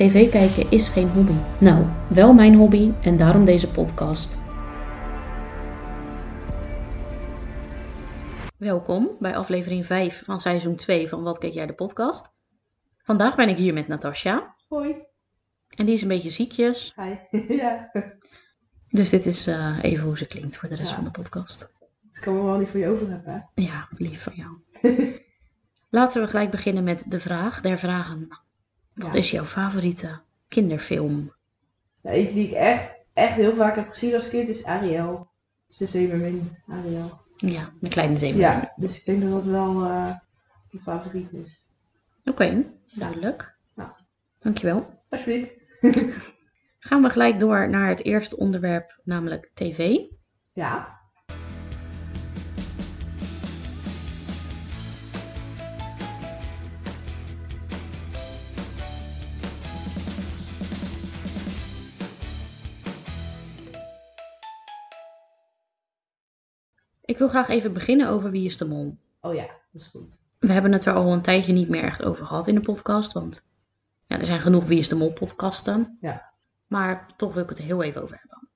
tv kijken is geen hobby. Nou, wel mijn hobby en daarom deze podcast. Welkom bij aflevering 5 van seizoen 2 van Wat keek jij de podcast. Vandaag ben ik hier met Natasja Hoi. en die is een beetje ziekjes. Hi. ja. Dus dit is eh, even hoe ze klinkt voor de rest Ja. van de podcast. Dat kan me wel niet voor je over hebben. Ja, lief van jou. Laten we gelijk beginnen met de vraag der vragen. Wat Ja. is jouw favoriete kinderfilm? Nou, eentje die ik echt, echt heel vaak heb gezien als kind is Ariel. Dus de Zeemermin, Ariel. Ja, de kleine zeemermin. Ja, dus ik denk dat dat wel eh mijn favoriet is. Oké, duidelijk. Ja. Dankjewel. Alsjeblieft. Gaan we gelijk door naar het eerste onderwerp, namelijk tv. Ja. Ik wil graag even beginnen over Wie is de Mol. Oh ja, dat is goed. We hebben het er al een tijdje niet meer echt over gehad in de podcast, want ja, er zijn genoeg Wie is de Mol podcasten. Ja. Maar toch wil ik het er heel even over hebben.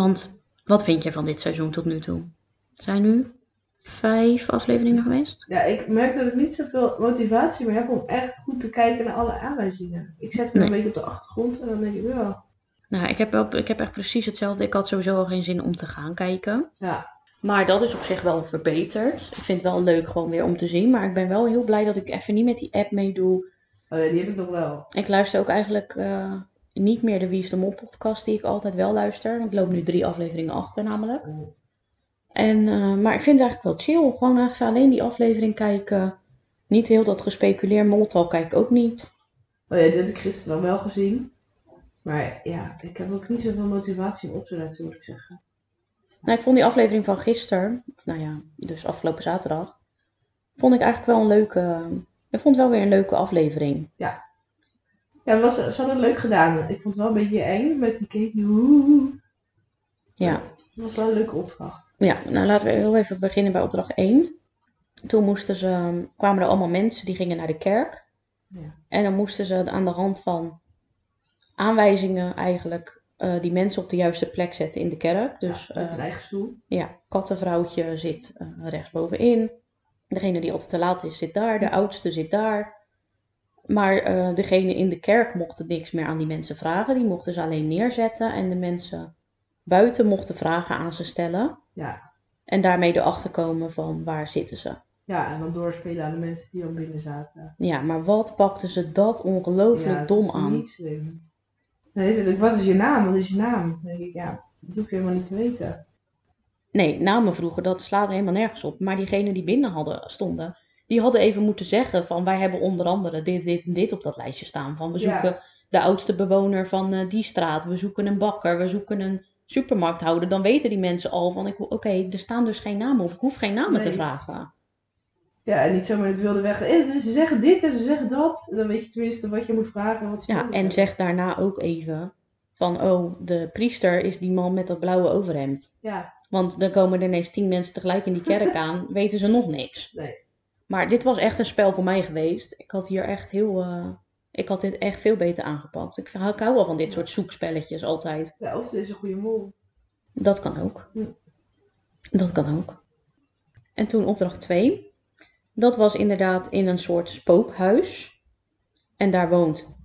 Want wat vind je van dit seizoen tot nu toe? Zijn nu vijf afleveringen geweest. Ja, ik merk dat ik niet zoveel motivatie meer heb om echt goed te kijken naar alle aanwijzingen. Ik zet het Nee. een beetje op de achtergrond en dan denk ik, ja. Nou, ik heb, wel, ik heb echt precies hetzelfde. Ik had sowieso al geen zin om te gaan kijken. Ja, Maar dat is op zich wel verbeterd. Ik vind het wel leuk gewoon weer om te zien. Maar ik ben wel heel blij dat ik even niet met die app meedoe. oh ja die heb ik nog wel. Ik luister ook eigenlijk eh, niet meer de Wie is de Mol podcast die ik altijd wel luister. Want ik loop nu drie afleveringen achter namelijk. En, eh, maar ik vind het eigenlijk wel chill. Gewoon even alleen die aflevering kijken. Niet heel dat gespeculeer. Moltal kijk ik ook niet. Oh ja, dit heb ik gisteren dan wel gezien. Maar ja, ik heb ook niet zoveel motivatie om op te letten, moet ik zeggen. Nou, ik vond die aflevering van gisteren, of nou ja, dus afgelopen zaterdag, vond ik eigenlijk wel een leuke. Ik vond het wel weer een leuke aflevering. Ja, het was, ze hadden het leuk gedaan. Ik vond het wel een beetje eng met die cake. Ja, Het was wel een leuke opdracht. ja nou laten we heel even beginnen bij opdracht 1. Toen moesten ze, kwamen er allemaal mensen die gingen naar de kerk. Ja. En dan moesten ze aan de hand van aanwijzingen eigenlijk eh, die mensen op de juiste plek zetten in de kerk. Dus ja, met eh, eigen stoel. Ja, kattenvrouwtje zit eh rechtsbovenin. Degene die altijd te laat is, zit daar. De oudste zit daar. Maar eh, degene in de kerk mochten niks meer aan die mensen vragen. Die mochten ze alleen neerzetten. En de mensen buiten mochten vragen aan ze stellen. Ja. En daarmee erachter komen van waar zitten ze. ja, en dan doorspelen aan de mensen die al binnen zaten. Ja, maar wat pakten ze dat ongelooflijk ja, dom aan. niet slim. Ook, wat is je naam? Wat is je naam? Dan denk ik, ja, dat hoef je helemaal niet te weten. Nee, namen vroegen, dat slaat helemaal nergens op. Maar diegenen die binnen hadden, stonden, die hadden even moeten zeggen van wij hebben onder andere dit, dit en dit op dat lijstje staan. Van we Ja. zoeken de oudste bewoner van eh, die straat, we zoeken een bakker, we zoeken een supermarkthouder. Dan weten die mensen al van ik- oké, er staan dus geen namen op, ik hoef geen namen te Nee. vragen. Ja, en niet zomaar in het wilde weg. Eh, ze zeggen dit en ze zeggen dat. Dan weet je tenminste wat je moet vragen. en Wat ze Ja, en zeg daarna ook even van oh, de priester is die man met dat blauwe overhemd. Ja, Want dan komen er ineens tien mensen tegelijk in die kerk aan, weten ze nog niks. nee. Maar dit was echt een spel voor mij geweest. Ik had hier echt heel. eh, ik had dit echt veel beter aangepakt. Ik, ik hou wel van dit soort zoekspelletjes altijd. Ja, of het is een goede mol. Dat kan ook. Hm. Dat kan ook. En toen opdracht 2. Dat was inderdaad in een soort spookhuis. En daar woont,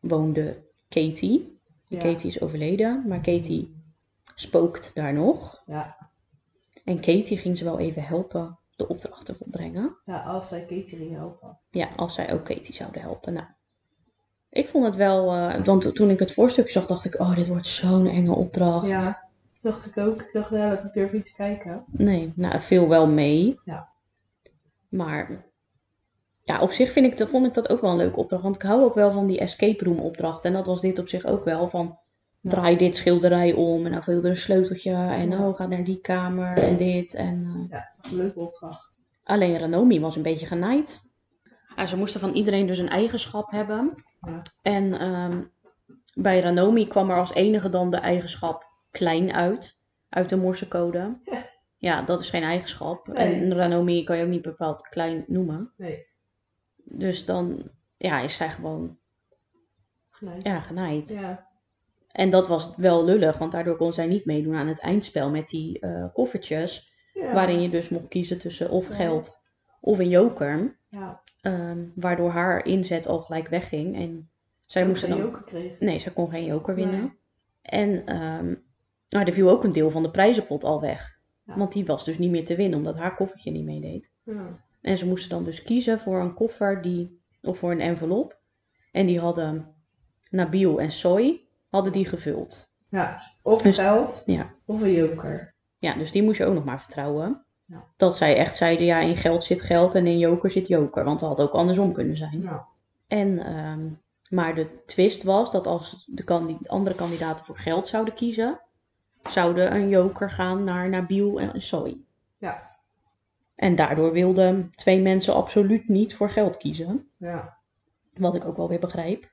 woonde Katie. Ja. Katie is overleden, maar Katie spookt daar nog. Ja. En Katie ging ze wel even helpen de opdracht te volbrengen. ja, als zij Katie ging helpen. Ja, als zij ook Katie zouden helpen. Nou, ik vond het wel, eh, want toen ik het voorstukje zag, dacht ik, oh, dit wordt zo'n enge opdracht. Ja, dacht ik ook. Ik dacht, ja, dat ik durf niet te kijken. Nee, nou, het viel wel mee. Ja. Maar ja, op zich vind ik, vond ik dat ook wel een leuke opdracht. Want ik hou ook wel van die escape room opdracht. En dat was dit op zich ook wel van, draai dit schilderij om en dan vul er een sleuteltje en Ja. oh, ga naar die kamer en dit. En, eh, Ja, dat een leuke opdracht. Alleen Ranomi was een beetje genaaid. En ze moesten van iedereen dus een eigenschap hebben. Ja. En ehm, bij Ranomi kwam er als enige dan de eigenschap klein uit. Uit de morsecode. Ja. Ja, dat is geen eigenschap. Nee. En Ranomi kan je ook niet bepaald klein noemen. Nee, Dus dan ja, is zij gewoon gelijk. ja, genaaid. Ja. En dat was wel lullig, want daardoor kon zij niet meedoen aan het eindspel met die eh, koffertjes. ja. Waarin je dus mocht kiezen tussen of geld of een joker. Ja. Ehm, waardoor haar inzet al gelijk wegging. En zij moest geen dan. joker. Nee, zij kon geen joker winnen. Nee. En ehm, nou, er viel ook een deel van de prijzenpot al weg. Ja. Want die was dus niet meer te winnen, omdat haar koffertje niet meedeed. Ja. En ze moesten dan dus kiezen voor een koffer die, of voor een envelop. En die hadden Nabil en Soy hadden die gevuld. ja. Of Dus- geld, Ja. of een joker. Ja, dus die moest je ook nog maar vertrouwen. Ja. Dat zij echt zeiden, ja, in geld zit geld en in joker zit joker. Want dat had ook andersom kunnen zijn. Ja. En, ehm, maar de twist was dat als de andere kandidaten voor geld zouden kiezen, zouden een joker gaan naar Nabil en Soy. Ja. En daardoor wilden twee mensen absoluut niet voor geld kiezen. Ja. Wat ik ook wel weer begrijp.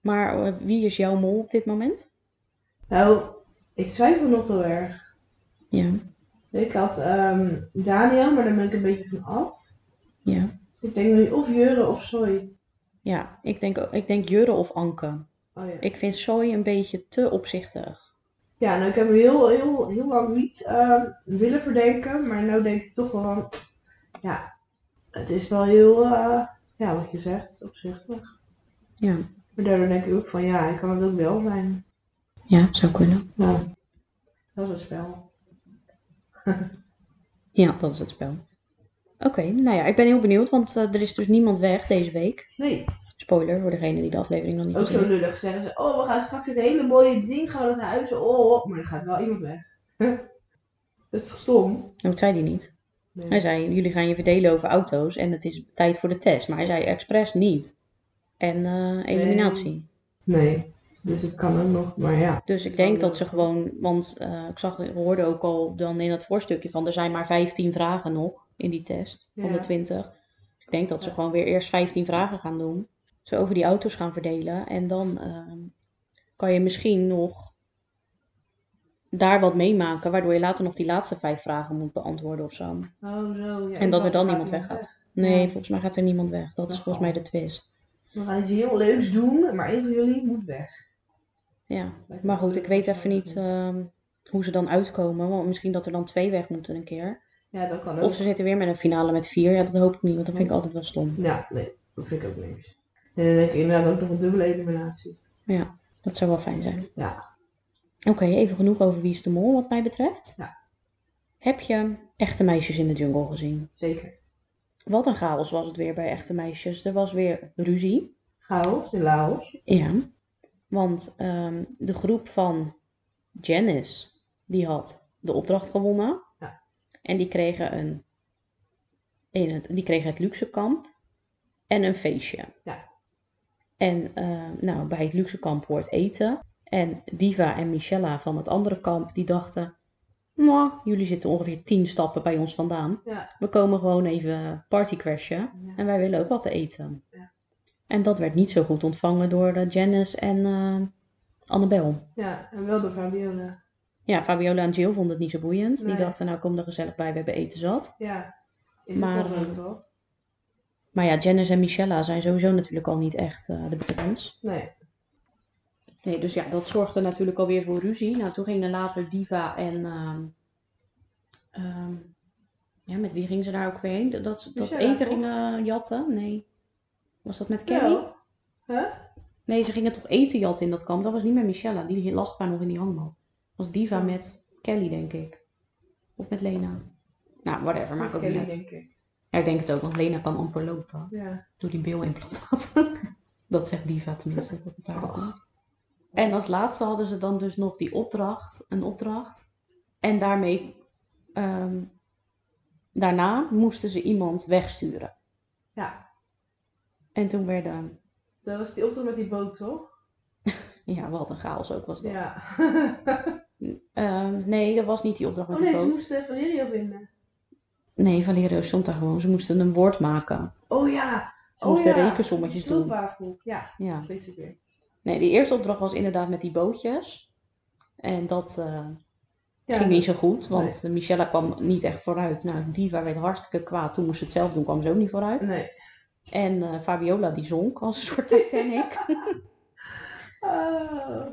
Maar eh, wie is jouw mol op dit moment? Nou, ik twijfel nog heel erg. Ja, Ik had ehm Daniel, maar daar ben ik een beetje van af. ja. Ik denk nu of Jure of Soy. Ja, ik denk, ik denk Jurre of Anke. Oh ja. Ik vind Soy een beetje te opzichtig. Ja, nou ik heb heel, heel, heel lang niet ehm, willen verdenken, maar nu denk ik toch wel van, ja, het is wel heel, eh, ja, wat je zegt, opzichtig. Ja, Maar daardoor denk ik ook van, ja, ik kan het ook wel zijn. ja zou kunnen. Nou, dat is het spel. Ja, dat is het spel. Oké, nou ja, ik ben heel benieuwd, want eh, er is dus niemand weg deze week. Nee, Spoiler voor degene die de aflevering nog niet ook zo lullig zeggen ze, oh, we gaan straks dit hele mooie ding gaan we dat huis, oh, oh, maar er gaat wel iemand weg. dat is toch stom? En wat zei hij niet? Nee. Hij zei, jullie gaan je verdelen over auto's en het is tijd voor de test. Maar hij zei expres niet. En eh, eliminatie. Nee, dus het kan ook nog, maar ja. Dus ik denk dat ze gewoon, want eh, ik zag, hoorde ook al dan in het voorstukje van, er zijn maar 15 vragen nog in die test van Ja. de 20. Ik denk dat ze Ja. gewoon weer eerst 15 vragen gaan doen. Ze over die auto's gaan verdelen en dan ehm, kan je misschien nog daar wat meemaken, waardoor je later nog die laatste vijf vragen moet beantwoorden of zo. Oh, zo. Ja, En dat er dan niemand iemand weggaat. Nee, Ja. volgens mij gaat er niemand weg. Dat is volgens mij de twist. We gaan iets heel leuks doen, maar een van jullie moet weg. Ja, maar goed, ik weet even niet ehm, hoe ze dan uitkomen. Want misschien dat er dan twee weg moeten een keer. Ja, dat kan ook. Of ze zitten weer met een finale met vier. Ja, dat hoop ik niet, want dat vind ik altijd wel stom. Ja, nee, dat vind ik ook niks. En dan denk ik inderdaad ook nog een dubbele eliminatie. Ja, dat zou wel fijn zijn. Ja. Oké, even genoeg over Wie is de Mol wat mij betreft. Ja. Heb je Echte Meisjes in de Jungle gezien? Zeker. Wat een chaos was het weer bij Echte Meisjes. Er was weer ruzie. Chaos in Laos. Ja, want ehm, de groep van Janice, die had de opdracht gewonnen. Ja. En die kregen, een, in het, die kregen het luxekamp en een feestje. Ja. En eh, nou, bij het luxekamp hoort eten. En Diva en Michella van het andere kamp, die dachten... Nou, jullie zitten ongeveer tien stappen bij ons vandaan. Ja. We komen gewoon even partycrashen. Ja. En wij willen ook wat te eten. Ja. En dat werd niet zo goed ontvangen door eh, Janice en eh, Annabel. Ja, en wel door Fabiola. Ja, Fabiola en Jill vonden het niet zo boeiend. Die dachten, nou kom er gezellig bij, we hebben eten zat. Ja. Is Maar, maar, toch eh, toch? Maar ja, Janice en Michella zijn sowieso natuurlijk al niet echt eh, de bands. Nee. Nee, dus ja, dat zorgde natuurlijk alweer voor ruzie. Nou, toen gingen later Diva en... ehm, ehm, ja, met wie gingen ze daar ook weer heen? Dat, dat eten gingen jatten? Nee. Was dat met Kelly? Wel. Huh? Nee, ze gingen toch eten jatten in dat kamp. Dat was niet met Michella. Die lag daar nog in die hangmat. Dat was Diva Ja. met Kelly, denk ik. Of met Lena. Nou, whatever. Maakt ook niet uit. Ja, ik denk het ook, want Lena kan amper lopen. Ja. Door die bilimplantaat. dat zegt Diva tenminste, dat het daar komt. En als laatste hadden ze dan dus nog die opdracht. Een opdracht. En daarmee... ehm, daarna moesten ze iemand wegsturen. Ja. En toen werden... Dat was die opdracht met die boot, toch? Ja, wat een chaos ook was dat. Ja. Ehm, nee, dat was niet die opdracht met Oh nee, de ze boot. moesten Valerio vinden. Nee, Valerio stond daar gewoon. Ze moesten een woord maken. Oh ja. Ze oh, moesten ja. rekensommetjes doen. Ja, Ja. dat weet ik weer. Nee, die eerste opdracht was inderdaad met die bootjes. En dat eh, Ja, ging niet zo goed, want eh, Michella kwam niet echt vooruit. Nou, Diva werd hartstikke kwaad. Toen moest ze het zelf doen, kwam ze ook niet vooruit. Nee. En eh, Fabiola die zonk als een soort Titanic. Oh.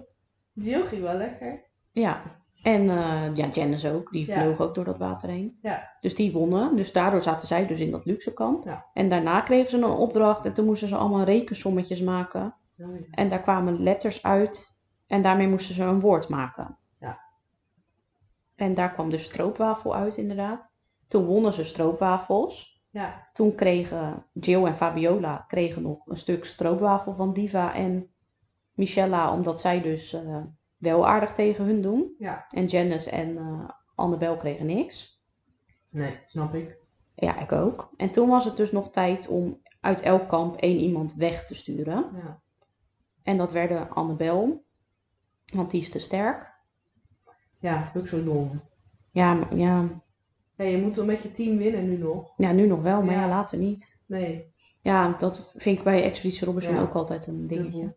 Jill ging wel lekker. ja, en eh, ja, Janice ook. Die Ja. vloog ook door dat water heen. Ja. Dus die wonnen. Dus daardoor zaten zij dus in dat luxe kamp. Ja. En daarna kregen ze een opdracht en toen moesten ze allemaal rekensommetjes maken. Oh, ja. En daar kwamen letters uit en daarmee moesten ze een woord maken. Ja. En daar kwam dus stroopwafel uit inderdaad. Toen wonnen ze stroopwafels. Ja. Toen kregen Jill en Fabiola kregen nog een stuk stroopwafel van Diva en Michella, omdat zij dus eh, wel aardig tegen hun doen. Ja. En Janice en eh Annabel kregen niks. Nee, snap ik. Ja, ik ook. En toen was het dus nog tijd om uit elk kamp één iemand weg te sturen. Ja. En dat werden Annabel, want die is te sterk. Ja, ook zo dom. Ja, maar- ja, Ja, je moet wel met je team winnen nu nog. ja, nu nog wel, maar ja, Ja. later niet. Nee. Ja, dat vind ik bij Expeditie Robinson Ja. ook altijd een dingetje.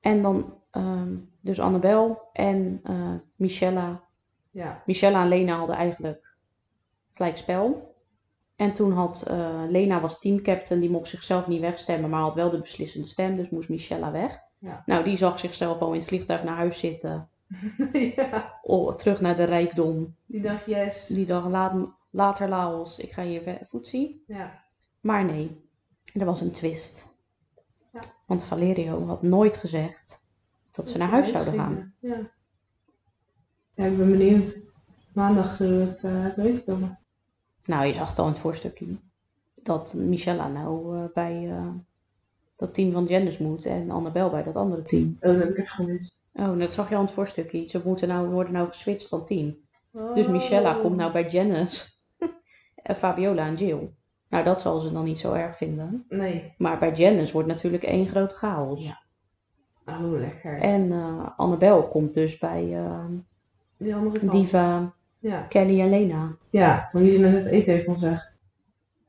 En dan ehm, dus Annabel en eh, Michella. Ja. Michella en Lena hadden eigenlijk gelijk spel. En toen had eh, Lena was teamcaptain, die mocht zichzelf niet wegstemmen, maar had wel de beslissende stem, dus moest Michella weg. Ja. Nou, die zag zichzelf al in het vliegtuig naar huis zitten, ja. oh, terug naar de rijkdom. Die dacht yes. Die dacht, laat, later Laos, ik ga hier zien. Ja. Maar nee, er was een twist. Ja. Want Valerio had nooit gezegd dat ze naar huis zouden gaan. Ja. Ja, ik ben benieuwd. Maandag zullen we het uh, te weten komen. Nou, je zag het al in het voorstukje. Dat Michella nou eh, bij eh, dat team van Janice moet en Annabel bij dat andere team. Oh, dat heb ik even gemist. Oh, dat zag je al in het voorstukje. Ze moeten nou, worden nou geswitcht van team. Dus Oh. Michella komt nou bij Janice en Fabiola en Jill. Nou, dat zal ze dan niet zo erg vinden. Nee. Maar bij Janice wordt natuurlijk één groot chaos. Ja. Oh, lekker. En eh, Annabel komt dus bij eh, Die andere kant. Diva, Ja. Kelly en Lena. Ja, want die net het eten heeft gezegd.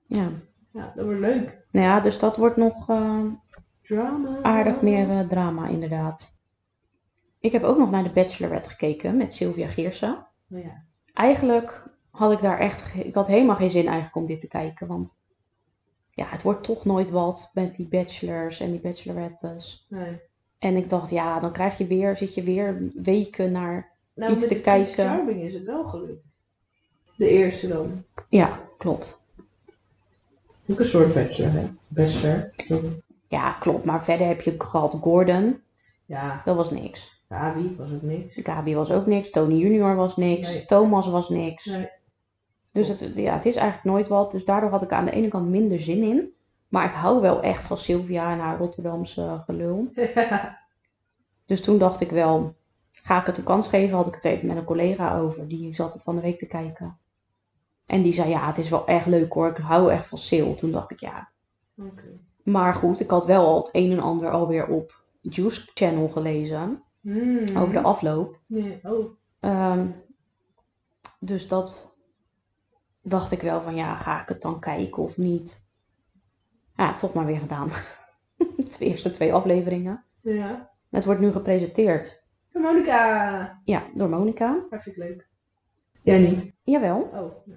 Ja. Ja, dat wordt leuk. Nou ja, dus dat wordt nog eh, Drama. aardig meer drama, inderdaad. Ik heb ook nog naar de Bachelorette gekeken met Sylvia Geersen. Oh, ja. Eigenlijk had ik daar echt, ik had helemaal geen zin eigenlijk om dit te kijken, want ja, het wordt toch nooit wat met die bachelors en die bachelorettes. Nee. En ik dacht, ja, dan krijg je weer, zit je weer weken naar, Nou, Iets met te kijken. Charming is het wel gelukt. De eerste dan. ja, klopt. Ook een soort bachelor, hè? Bachelor. Ja, klopt, maar verder heb je gehad Gordon, Ja, dat was niks. Gabi was ook niks. Gabi was ook niks, Tony Junior was niks, Nee. Thomas was niks. Nee. Dus het, ja, het is eigenlijk nooit wat. Dus daardoor had ik aan de ene kant minder zin in. Maar ik hou wel echt van Sylvia en haar Rotterdamse gelul. Dus toen dacht ik wel, ga ik het een kans geven? Had ik het even met een collega over. Die zat het van de week te kijken. En die zei, ja, het is wel echt leuk hoor. Ik hou echt van Sil. Toen dacht ik, ja. Maar goed, ik had wel al het een en ander alweer op Juice Channel gelezen. Hmm. Over de afloop. Nee. Oh. Ehm, dus dat dacht ik wel van ja, ga ik het dan kijken of niet? Ja, toch maar weer gedaan. de eerste twee afleveringen. Ja. Het wordt nu gepresenteerd. Monica. Ja, door Monica. Hartstikke leuk. Jij niet? Jawel. Oh.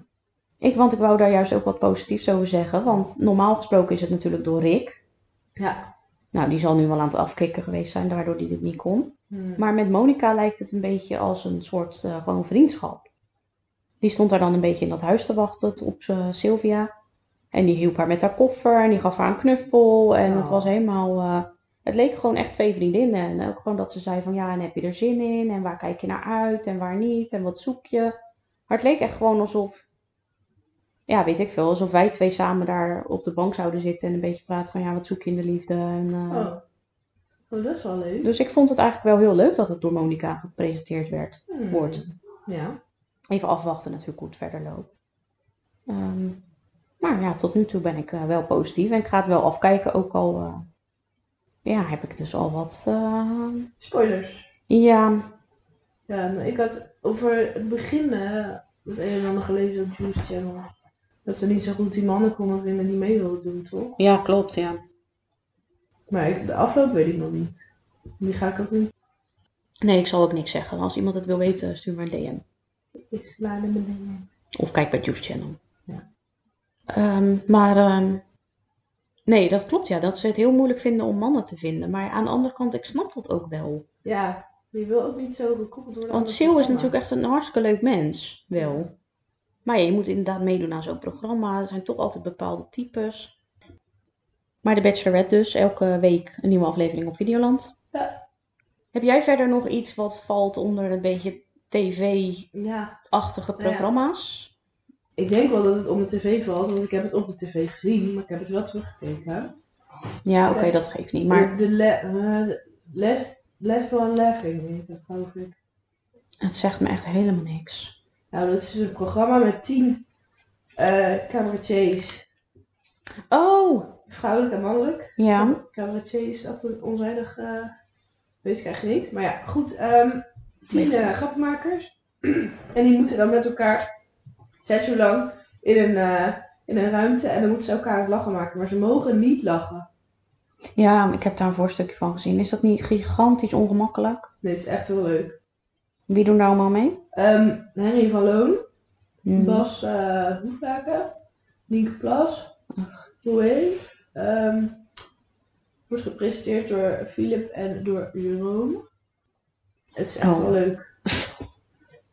Ik, want ik wou daar juist ook wat positiefs over zeggen. Want normaal gesproken is het natuurlijk door Rick. Ja. Nou, die zal nu wel aan het afkicken geweest zijn, daardoor die dit niet kon. Hmm. Maar met Monica lijkt het een beetje als een soort eh, gewoon vriendschap. Die stond daar dan een beetje in dat huis te wachten op eh, Sylvia. En die hielp haar met haar koffer en die gaf haar een knuffel. En het Oh. was helemaal... eh, het leek gewoon echt twee vriendinnen. En ook gewoon dat ze zei van ja, en heb je er zin in? En waar kijk je naar uit? En waar niet? En wat zoek je? Maar het leek echt gewoon alsof... Ja, weet ik veel. Alsof wij twee samen daar op de bank zouden zitten en een beetje praten van ja, wat zoek je in de liefde? En, eh, Oh. Oh, dat is wel leuk. Dus ik vond het eigenlijk wel heel leuk dat het door Monica gepresenteerd werd. Hmm. wordt. Ja. Even afwachten natuurlijk hoe het verder loopt. Ehm, maar ja, tot nu toe ben ik eh, wel positief. En ik ga het wel afkijken, ook al eh, ja, heb ik dus al wat. eh, Spoilers. ja, Ja, nou, ik had over het begin het een en ander gelezen op Juice Channel. Dat ze niet zo goed die mannen konden vinden die mee wilden doen, toch? ja, klopt, ja. Maar ik, de afloop weet ik nog niet. Die ga ik ook niet. Nee, ik zal ook niks zeggen. Als iemand het wil weten, stuur maar een DM. Ik sla er beneden. Of kijk bij Juice Channel. Ehm, maar ehm, nee, dat klopt ja. Dat ze het heel moeilijk vinden om mannen te vinden. Maar aan de andere kant, ik snap dat ook wel. Ja, je wil ook niet zo gekoppeld worden Want Sil is natuurlijk echt een hartstikke leuk mens. Wel. Maar ja, je moet inderdaad meedoen aan zo'n programma. Er zijn toch altijd bepaalde types. Maar de Bachelorette dus. Elke week een nieuwe aflevering op Videoland. Ja. Heb jij verder nog iets wat valt onder een beetje tv-achtige Ja, programma's? Ik denk wel dat het om de tv valt, want ik heb het op de tv gezien, maar ik heb het wel teruggekeken. Ja, oké, dat geeft niet. Maar De, le eh, de Les, Les One Laughing heet dat, geloof ik. het zegt me echt helemaal niks. Nou, dat is dus een programma met tien eh cabaretiers, Oh, vrouwelijk en mannelijk. ja. Cabaretier is dat een onzijdig, eh weet ik eigenlijk niet. Maar ja, goed. ehm tien eh, grappenmakers. en die moeten dan met elkaar zes uur lang in een, eh, in een ruimte. En dan moeten ze elkaar het lachen maken. Maar ze mogen niet lachen. Ja, ik heb daar een voorstukje van gezien. Is dat niet gigantisch ongemakkelijk? Nee, het is echt heel leuk. Wie doen daar allemaal mee? Ehm, Henry van Loon, Hmm. Bas eh Hoeflaken, Nienke Plas, Chloe. ehm wordt gepresenteerd door Philip en door Jeroen. Het is echt Oh. wel leuk.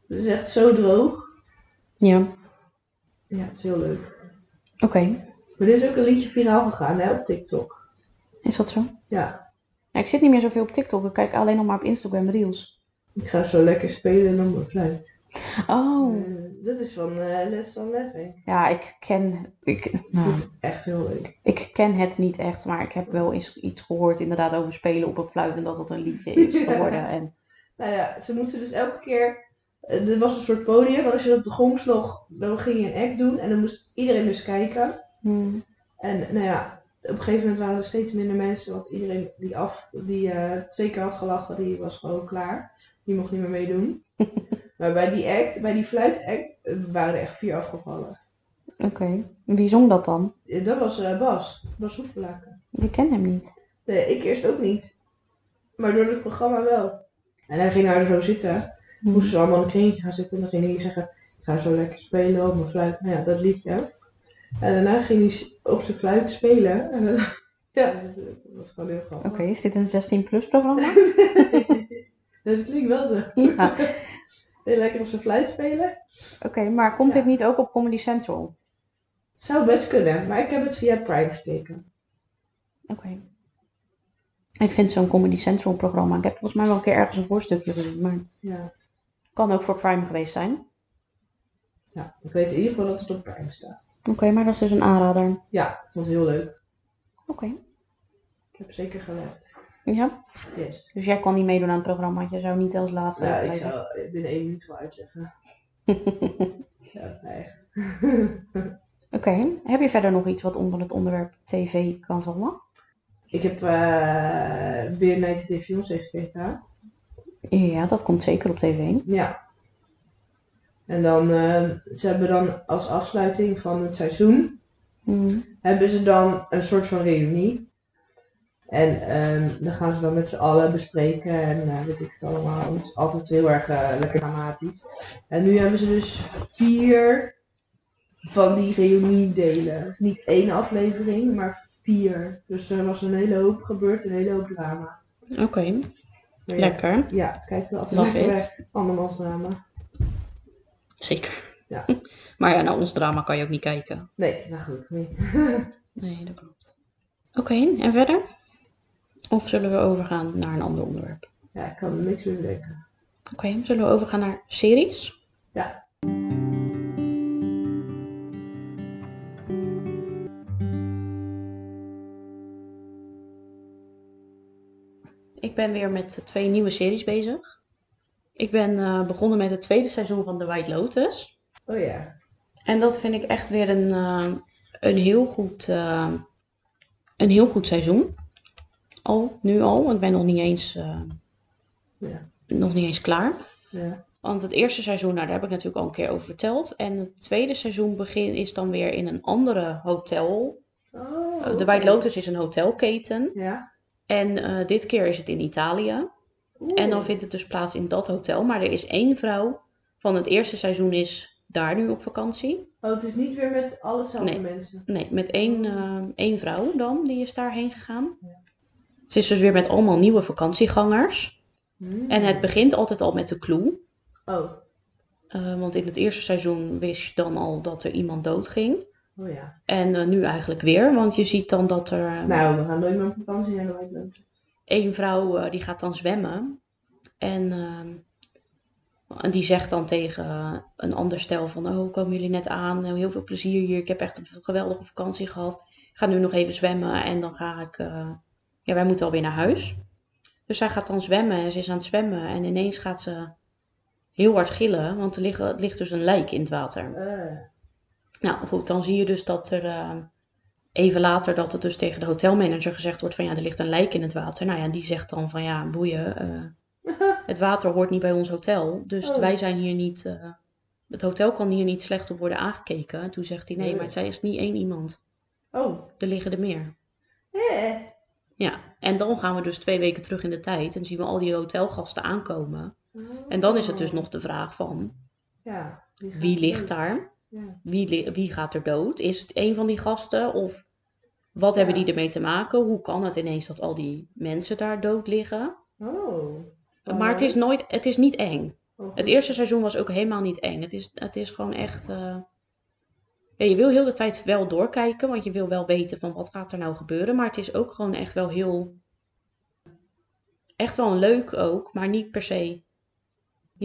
het is echt zo droog. Ja, Ja, het is heel leuk. oké. Maar dit is ook een liedje viraal gegaan hè, op TikTok. Is dat zo? Ja, Ja, ik zit niet meer zoveel op TikTok. Ik kijk alleen nog maar op Instagram Reels. ik ga zo lekker spelen op mijn fluit. Oh. Eh, dat is van eh Les van Leffing. Ja, ik ken, ik, nou, Dat is echt heel leuk. ik ken het niet echt, maar ik heb wel eens iets gehoord inderdaad over spelen op een fluit en dat het een liedje is Ja. geworden. En, Nou ja, ze moesten dus elke keer. Eh, Er was een soort podium, maar als je op de gong sloeg, dan ging je een act doen en dan moest iedereen dus kijken. Hmm. En nou ja, op een gegeven moment waren er steeds minder mensen, want iedereen die, af, die eh, twee keer had gelachen, die was gewoon klaar. Die mocht niet meer meedoen. maar bij die act, bij die fluitact, eh, waren er echt vier afgevallen. Oké. Wie zong dat dan? Dat was Bas, Bas Hoeflaken. Ik ken hem niet. Nee, ik eerst ook niet. Maar door het programma wel. En hij ging daar zo zitten. Hmm. moesten ze allemaal in een kringetje gaan zitten. En dan ging hij zeggen, ik ga zo lekker spelen op mijn fluit. Nou ja, dat liedje. En daarna ging hij op zijn fluit spelen. En dan, ja, dat, was gewoon heel grappig. Oké, is dit een 16 plus programma? dat klinkt wel zo. ja. Heel lekker op zijn fluit spelen. Oké, maar komt Ja. dit niet ook op Comedy Central? Het zou best kunnen, maar ik heb het via Prime gekeken. Oké. Ik vind zo'n Comedy Central programma. Ik heb volgens mij wel een keer ergens een voorstukje gezien, maar Ja. Kan ook voor Prime geweest zijn. ja, ik weet in ieder geval dat het op Prime staat. Oké, maar dat is dus een aanrader. Ja, vond het heel leuk. Oké. Ik heb zeker gelet. Ja, Yes. dus jij kon niet meedoen aan het programma. want Je zou niet als laatste Ja, ik zou binnen één minuut wel uitleggen. ja, echt. Oké, heb je verder nog iets wat onder het onderwerp tv kan vallen? Ik heb eh weer Night de Fiancé gekeken. Ja, dat komt zeker op tv. Ja. En dan, eh, ze hebben dan als afsluiting van het seizoen, Hmm. hebben ze dan een soort van reunie. En ehm, dan gaan ze dan met z'n allen bespreken en eh, weet ik het allemaal. Het is altijd heel erg eh, lekker dramatisch. En nu hebben ze dus vier van die reuniedelen. Dus niet één aflevering, maar vier. Dus er was een hele hoop gebeurd, een hele hoop drama. Oké, Maar ja, lekker. het- Ja, het kijkt wel altijd Love lekker it. weg. Andermans drama. Zeker. Ja. Maar ja, naar ons drama kan je ook niet kijken. Nee, nou gelukkig niet. Nee, dat klopt. Oké, en verder? Of zullen we overgaan naar een ander onderwerp? Ja, ik kan er niks meer bedenken. Oké, zullen we overgaan naar series? Ja. Ben weer met twee nieuwe series bezig. Ik ben eh, begonnen met het tweede seizoen van The White Lotus. Oh ja. En dat vind ik echt weer een, eh, een, heel, goed, eh, een heel goed seizoen. Al, nu al. Ik ben nog niet eens, Ja. nog niet eens klaar. Ja. Want het eerste seizoen, nou, daar heb ik natuurlijk al een keer over verteld. En het tweede seizoen begin, is dan weer in een andere hotel. Oh, de. White Lotus is een hotelketen. Ja. En eh, dit keer is het in Italië. Oeh. En dan vindt het dus plaats in dat hotel. Maar er is één vrouw van het eerste seizoen is daar nu op vakantie. Oh, het is niet weer met allezelfde Nee. mensen. Nee, met één, eh, één vrouw dan, die is daarheen gegaan. Ja. Ze is dus weer met allemaal nieuwe vakantiegangers. Hmm. En het begint altijd al met de clue. Oh. Eh, want in het eerste seizoen wist je dan al dat er iemand doodging. Oh ja. En eh, nu eigenlijk weer, want je ziet dan dat er eh, Nou, we gaan nooit meer op vakantie White Lotus. één vrouw eh, die gaat dan zwemmen. En, en die zegt dan tegen een ander stel van, oh, komen jullie net aan? Heel veel plezier hier. Ik heb echt een geweldige vakantie gehad. Ik ga nu nog even zwemmen en dan ga ik... Ja, wij moeten alweer naar huis. Dus zij gaat dan zwemmen en ze is aan het zwemmen. En ineens gaat ze heel hard gillen, want er ligt, er ligt dus een lijk in het water. Nou goed, dan zie je dus dat er eh, even later dat het dus tegen de hotelmanager gezegd wordt van ja, er ligt een lijk in het water. Nou ja, die zegt dan van ja, boeien, eh, het water hoort niet bij ons hotel. Dus Oh. wij zijn hier niet, eh, het hotel kan hier niet slecht op worden aangekeken. En toen zegt hij nee, maar zij is niet één iemand. Oh. Er liggen er meer. Eh. Ja, en dan gaan we dus twee weken terug in de tijd en zien we al die hotelgasten aankomen. En dan is het dus nog de vraag van Ja. wie ligt daar? Ja. Wie, wie gaat er dood? Is het een van die gasten? Of wat hebben die ermee te maken? Hoe kan het ineens dat al die mensen daar dood liggen? Oh. maar het is, nooit, het is niet eng. Oh, Het eerste seizoen was ook helemaal niet eng. Het is, het is gewoon echt... eh, Ja, je wil heel de tijd wel doorkijken, want je wil wel weten van wat gaat er nou gebeuren. Maar het is ook gewoon echt wel heel... Echt wel leuk ook, maar niet per se...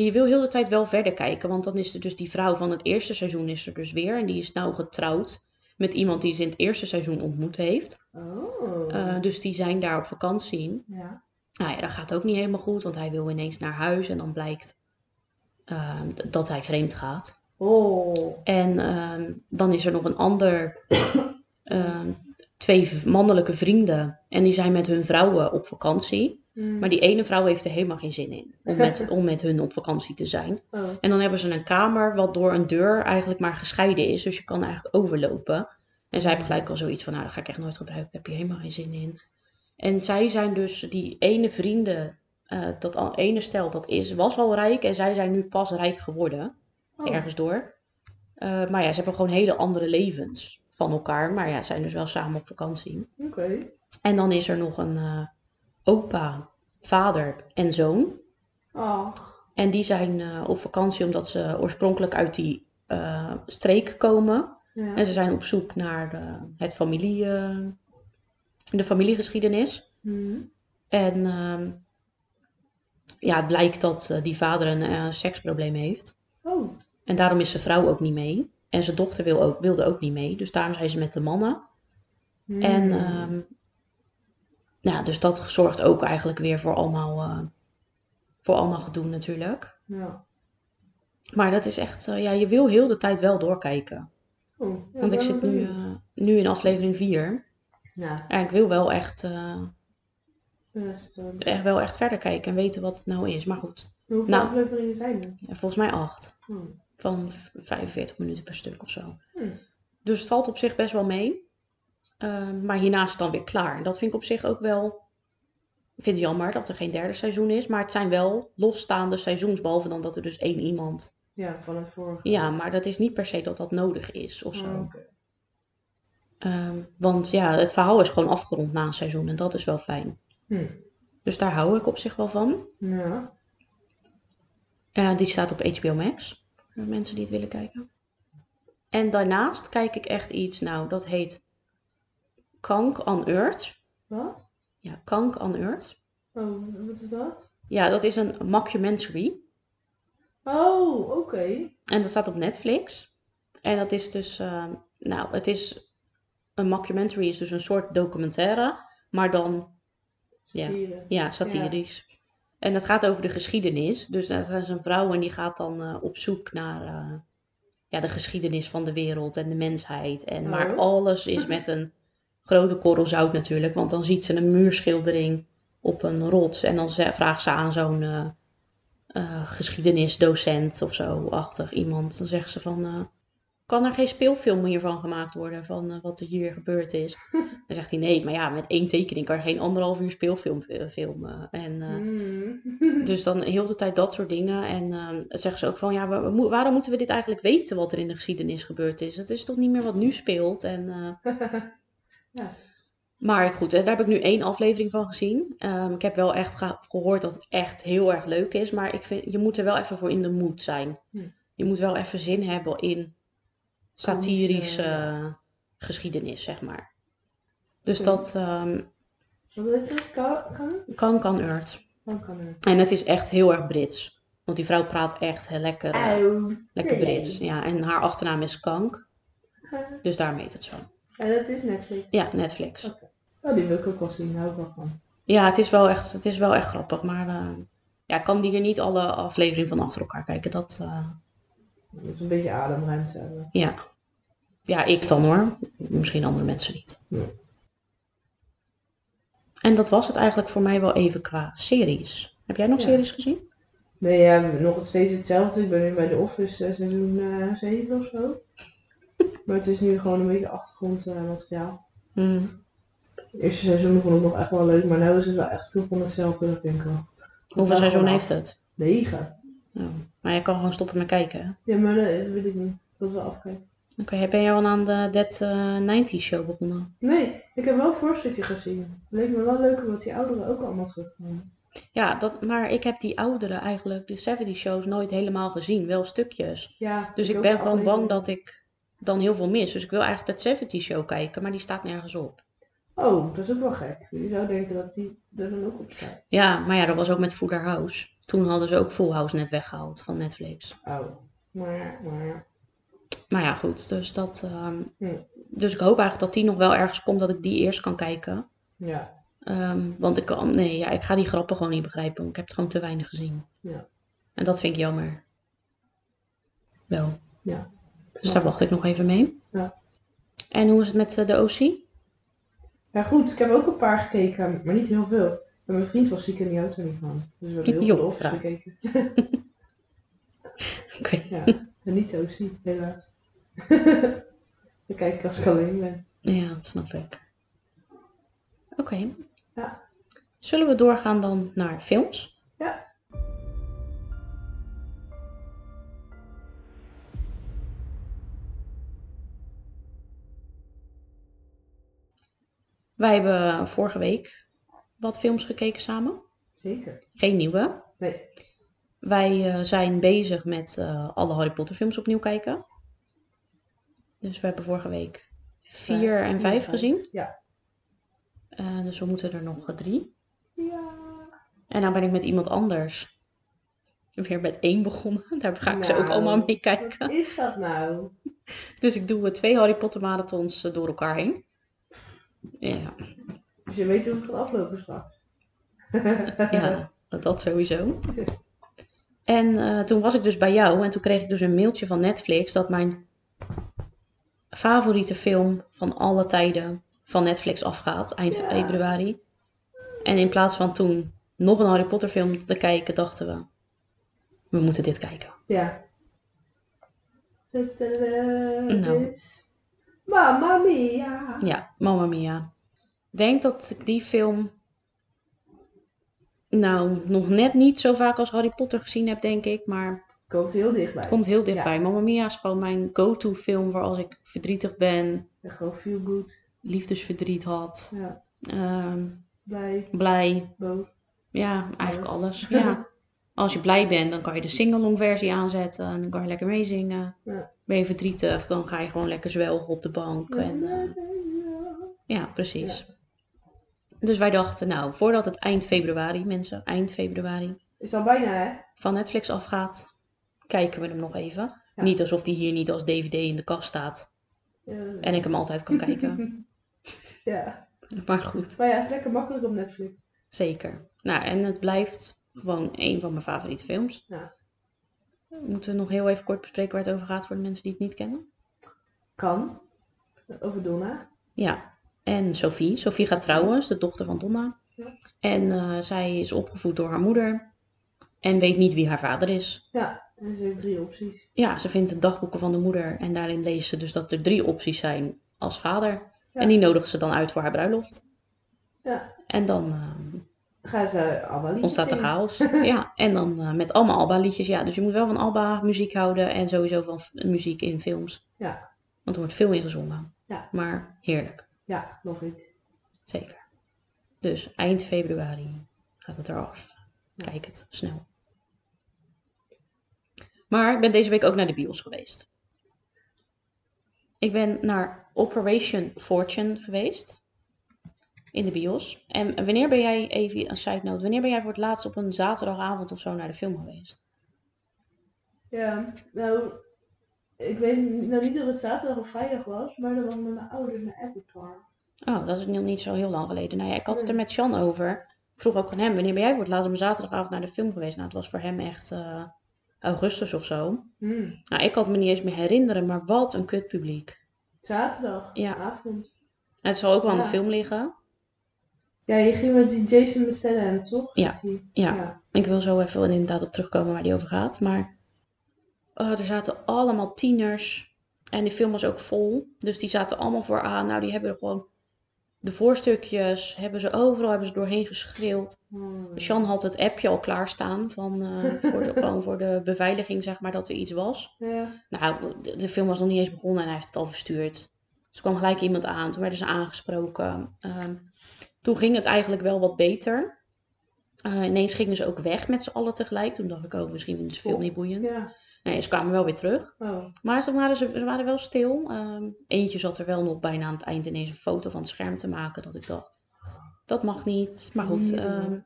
Je wil heel de tijd wel verder kijken, want dan is er dus die vrouw van het eerste seizoen is er dus weer. En die is nou getrouwd met iemand die ze in het eerste seizoen ontmoet heeft. Oh. Eh, dus die zijn daar op vakantie. ja. Nou ja, dat gaat ook niet helemaal goed, want hij wil ineens naar huis en dan blijkt eh, dat hij vreemd gaat. Oh. En ehm, dan is er nog een ander, ehm, twee mannelijke vrienden en die zijn met hun vrouwen op vakantie. Hmm. Maar die ene vrouw heeft er helemaal geen zin in om met, om met hun op vakantie te zijn. Oh. En dan hebben ze een kamer wat door een deur eigenlijk maar gescheiden is, dus je kan eigenlijk overlopen. En zij hebben gelijk al zoiets van, nou dat ga ik echt nooit gebruiken, ik heb hier helemaal geen zin in. En zij zijn dus, die ene vrienden, eh, dat al ene stel, dat is, was al rijk en zij zijn nu pas rijk geworden, Oh. ergens door. Eh, maar ja, ze hebben gewoon hele andere levens van elkaar, maar ja, zijn dus wel samen op vakantie. Oké. En dan is er nog een eh, opa, vader en zoon. En die zijn eh, op vakantie omdat ze oorspronkelijk uit die eh, streek komen. Ja. En ze zijn op zoek naar de, het familie, eh, de familiegeschiedenis. Hmm. En ehm, ja, het blijkt dat die vader een seksprobleem heeft. Oh. En daarom is zijn vrouw ook niet mee. En zijn dochter wil ook, wilde ook niet mee. Dus daarom zijn ze met de mannen. Hmm. En ehm, ja, dus dat zorgt ook eigenlijk weer voor allemaal, eh, voor allemaal gedoe natuurlijk. Ja. Maar dat is echt, eh, ja, je wil heel de tijd wel doorkijken. Oh. Ja, Want ik zit nu, eh, nu in aflevering 4. Ja. En ik wil wel echt, echt, wel echt verder kijken en weten wat het nou is. Maar goed, Hoeveel Nou. afleveringen zijn er? volgens mij 8. Hmm. Van v- 45 minuten per stuk of zo. Hmm. Dus het valt op zich best wel mee. Eh, maar hierna is het dan weer klaar. Dat vind ik op zich ook wel... Ik vind het jammer dat er geen derde seizoen is. Maar het zijn wel losstaande seizoens. Behalve dan dat er dus één iemand... Ja, van het vorige. Ja, maar dat is niet per se dat dat nodig is of zo. Oh, oké. Ehm, want ja, het verhaal is gewoon afgerond na een seizoen. En dat is wel fijn. Hmm. Dus daar hou ik op zich wel van. Ja. Eh, die staat op HBO Max. Voor mensen die het willen kijken. En daarnaast kijk ik echt iets, nou, dat heet Kank on Earth. Wat? Ja, Kank on Earth. Oh, wat is dat? Ja, dat is een mockumentary. Oh, oké. En dat staat op Netflix. En dat is dus, eh, nou, het is, een mockumentary is dus een soort documentaire, maar dan, ja, Satire. ja, satirisch. En het gaat over de geschiedenis. Dus dat is een vrouw en die gaat dan eh, op zoek naar eh, ja, de geschiedenis van de wereld en de mensheid. En, maar Oh. alles is met een grote korrel zout natuurlijk. Want dan ziet ze een muurschildering op een rots. En dan vraagt ze aan zo'n eh, eh, geschiedenisdocent of zo, achtig iemand. Dan zegt ze van, eh, kan er geen speelfilm hiervan gemaakt worden, van wat er hier gebeurd is? Dan zegt hij, nee, maar ja, met één tekening kan je geen anderhalf uur speelfilm filmen. En, eh, Mm. dus dan heel de tijd dat soort dingen. En dan zeggen ze ook van, ja, wa- wa- waarom moeten we dit eigenlijk weten, wat er in de geschiedenis gebeurd is? Het is toch niet meer wat nu speelt? En, Ja. Maar goed, daar heb ik nu één aflevering van gezien. Ehm, ik heb wel echt ge- gehoord dat het echt heel erg leuk is. Maar ik vind, je moet er wel even voor in de mood zijn. Hm. Je moet wel even zin hebben in satirische geschiedenis, zeg maar. Dus dat ehm, Wat weet je? Kan, kan? Earth. Kan, kan. En het is echt heel erg Brits. Want die vrouw praat echt heel lekker, eh, lekker. Brits. Ja, en haar achternaam is Kank. Dus daarmee heet het zo. Dat is Netflix. Ja, Netflix. Oh, die wil ik ook wel zien. Daar hou ik wel van. Ja, het is wel echt, het is wel echt grappig. Maar eh, ja, ik kan die er niet alle afleveringen van achter elkaar kijken. Dat, Je moet een beetje ademruimte hebben. ja. Ja, ik dan hoor. Misschien andere mensen niet. Nee. En dat was het eigenlijk voor mij wel even qua series. Heb jij nog Ja. series gezien? Nee, ja, nog steeds hetzelfde. Ik ben nu bij The Office eh, seizoen eh 7 of zo. Maar het is nu gewoon een beetje achtergrondmateriaal. Hmm. Het eerste seizoen vond ik nog echt wel leuk, maar nu is het wel echt veel van hetzelfde, dat vind ik wel. Hoeveel Ja, seizoen heeft het? Negen. Oh. Maar je kan gewoon stoppen met kijken. hè? Ja, maar dat weet ik niet. Ik wil wel afkijken. Oké, ben jij al aan de Dead eh 90 show begonnen? Nee, ik heb wel een voorstukje gezien. Leek me wel leuker wat die ouderen ook allemaal terugkwamen. Ja, dat, maar ik heb die oudere eigenlijk, de 70 shows, nooit helemaal gezien. Wel stukjes. Ja, Dus ik ben gewoon bang dat ik dan heel veel mis. Dus ik wil eigenlijk dat 70 show kijken, maar die staat nergens op. Oh, dat is ook wel gek. Je zou denken dat die er dan ook op staat. Ja, maar ja, dat was ook met Fuller House. Toen hadden ze ook Full House net weggehaald van Netflix. Oh. Maar ja, maar ja. Maar ja, goed. Dus, dat, ehm, Hm. dus ik hoop eigenlijk dat die nog wel ergens komt, dat ik die eerst kan kijken. Ja. Ehm, want ik kan, nee, ja, ik ga die grappen gewoon niet begrijpen. want Ik heb het gewoon te weinig gezien. Ja. En dat vind ik jammer. Wel. Ja. Dus daar wacht ik nog even mee. Ja. En hoe is het met eh, de OC? Ja goed, ik heb ook een paar gekeken, maar niet heel veel. En mijn vriend was ziek en die houdt er niet van. Dus we hebben heel veel Office ja. gekeken. Oké. Ja, en niet OC, helaas. Dan kijk ik als ik alleen ben. Ja, dat snap ik. Oké. Ja. Zullen we doorgaan dan naar films? Wij hebben vorige week wat films gekeken samen. Zeker. Geen nieuwe. Nee. Wij eh, zijn bezig met eh, alle Harry Potter films opnieuw kijken. Dus we hebben vorige week vier Vijf. en vijf gezien. Ja. Eh, dus we moeten er nog drie. Ja. En dan ben ik met iemand anders weer met één begonnen. Daar ga ik ze ook Nou, allemaal mee Wat kijken. is dat nou? Dus ik doe twee Harry Potter marathons door elkaar heen. Ja, Dus je weet hoe het gaat aflopen straks. ja dat, sowieso. En eh, toen was ik dus bij jou en toen kreeg ik dus een mailtje van Netflix dat mijn favoriete film van alle tijden van Netflix afgaat, eind Ja. februari. En in plaats van toen nog een Harry Potter film te kijken, dachten we, we moeten dit kijken. Ja. Nou. is... Mamma mia. Ja, Mamma Mia. Ik denk dat ik die film nou nog net niet zo vaak als Harry Potter gezien heb, denk ik. Maar Komt heel dichtbij. het komt heel dichtbij. Mamma Mia is gewoon mijn go-to film voor als ik verdrietig ben, Ja, gewoon feel good. liefdesverdriet had, Ja. ehm, Blij, blij. boos. Ja, eigenlijk Alles. alles. Ja. Als je blij bent, dan kan je de singalong versie aanzetten en dan kan je lekker meezingen. Ja. Ben je verdrietig, dan ga je gewoon lekker zwelgen op de bank. En, eh, Ja, precies. Dus wij dachten, nou, voordat het eind februari, mensen, eind februari, Is al bijna, hè? van Netflix afgaat, kijken we hem nog even. Ja. Niet alsof die hier niet als DVD in de kast staat en ik hem altijd kan kijken. ja. Maar goed, Maar ja, het is lekker makkelijk op Netflix. zeker. Nou, en het blijft gewoon een van mijn favoriete films. Ja. Moeten we nog heel even kort bespreken waar het over gaat voor de mensen die het niet kennen? Kan. Over Donna. Ja, En Sophie. Sophie gaat trouwen, is de dochter van Donna. Ja. En eh, zij is opgevoed door haar moeder. En weet niet wie haar vader is. Ja, en ze heeft drie opties. Ja, ze vindt de dagboeken van de moeder. En daarin leest ze dus dat er drie opties zijn als vader. Ja. En die nodigt ze dan uit voor haar bruiloft. Ja. En dan eh, Gaan ze allemaal liedjes ontstaat er zingen. chaos. ja, en dan eh, met allemaal Alba-liedjes. Ja, dus je moet wel van Alba muziek houden. En sowieso van muziek in films. Ja. Want er wordt veel in gezongen. Ja. Maar heerlijk. Ja, nog iets. Zeker. Dus eind februari gaat het eraf. Kijk het snel. Maar ik ben deze week ook naar de bios geweest. Ik ben naar Operation Fortune geweest. In de bios. En wanneer ben jij, even een side note, wanneer ben jij voor het laatst op een zaterdagavond of zo naar de film geweest? Ja, nou, ik weet nou niet of het zaterdag of vrijdag was, maar dan was met mijn ouders naar Avatar. Oh, dat is nog niet zo heel lang geleden. Nou ja, ik had het er met Sean over. Ik vroeg ook aan hem, wanneer ben jij voor het laatst op een zaterdagavond naar de film geweest? Nou, het was voor hem echt eh, augustus of zo. Hmm. Nou, ik kan het me niet eens meer herinneren, maar wat een kut publiek. Zaterdag, Ja. avond. Het zal ook wel aan de Ja. film liggen. Ja, je ging met die Jason Statham, toch? Ja. Ja. ja. Ik wil zo even inderdaad op terugkomen waar die over gaat. Maar oh, er zaten allemaal tieners. En die film was ook vol. Dus die zaten allemaal vooraan. Nou, die hebben er gewoon de voorstukjes. Hebben ze overal hebben ze doorheen geschreeuwd. Hmm. Sean had het appje al klaarstaan. Van, eh, voor de, gewoon voor de beveiliging, zeg maar, dat er iets was. Ja. Nou, de, de film was nog niet eens begonnen en hij heeft het al verstuurd. Dus er kwam gelijk iemand aan. Toen werden ze aangesproken. Ehm, toen ging het eigenlijk wel wat beter. Eh, ineens gingen ze ook weg met z'n allen tegelijk. Toen dacht ik, oh, misschien ze de film niet boeiend. Ja. Nee, ze kwamen wel weer terug. Oh. Maar waren ze, ze waren wel stil. Ehm, eentje zat er wel nog bijna aan het eind ineens een foto van het scherm te maken. Dat ik dacht, dat mag niet. Maar goed, ehm,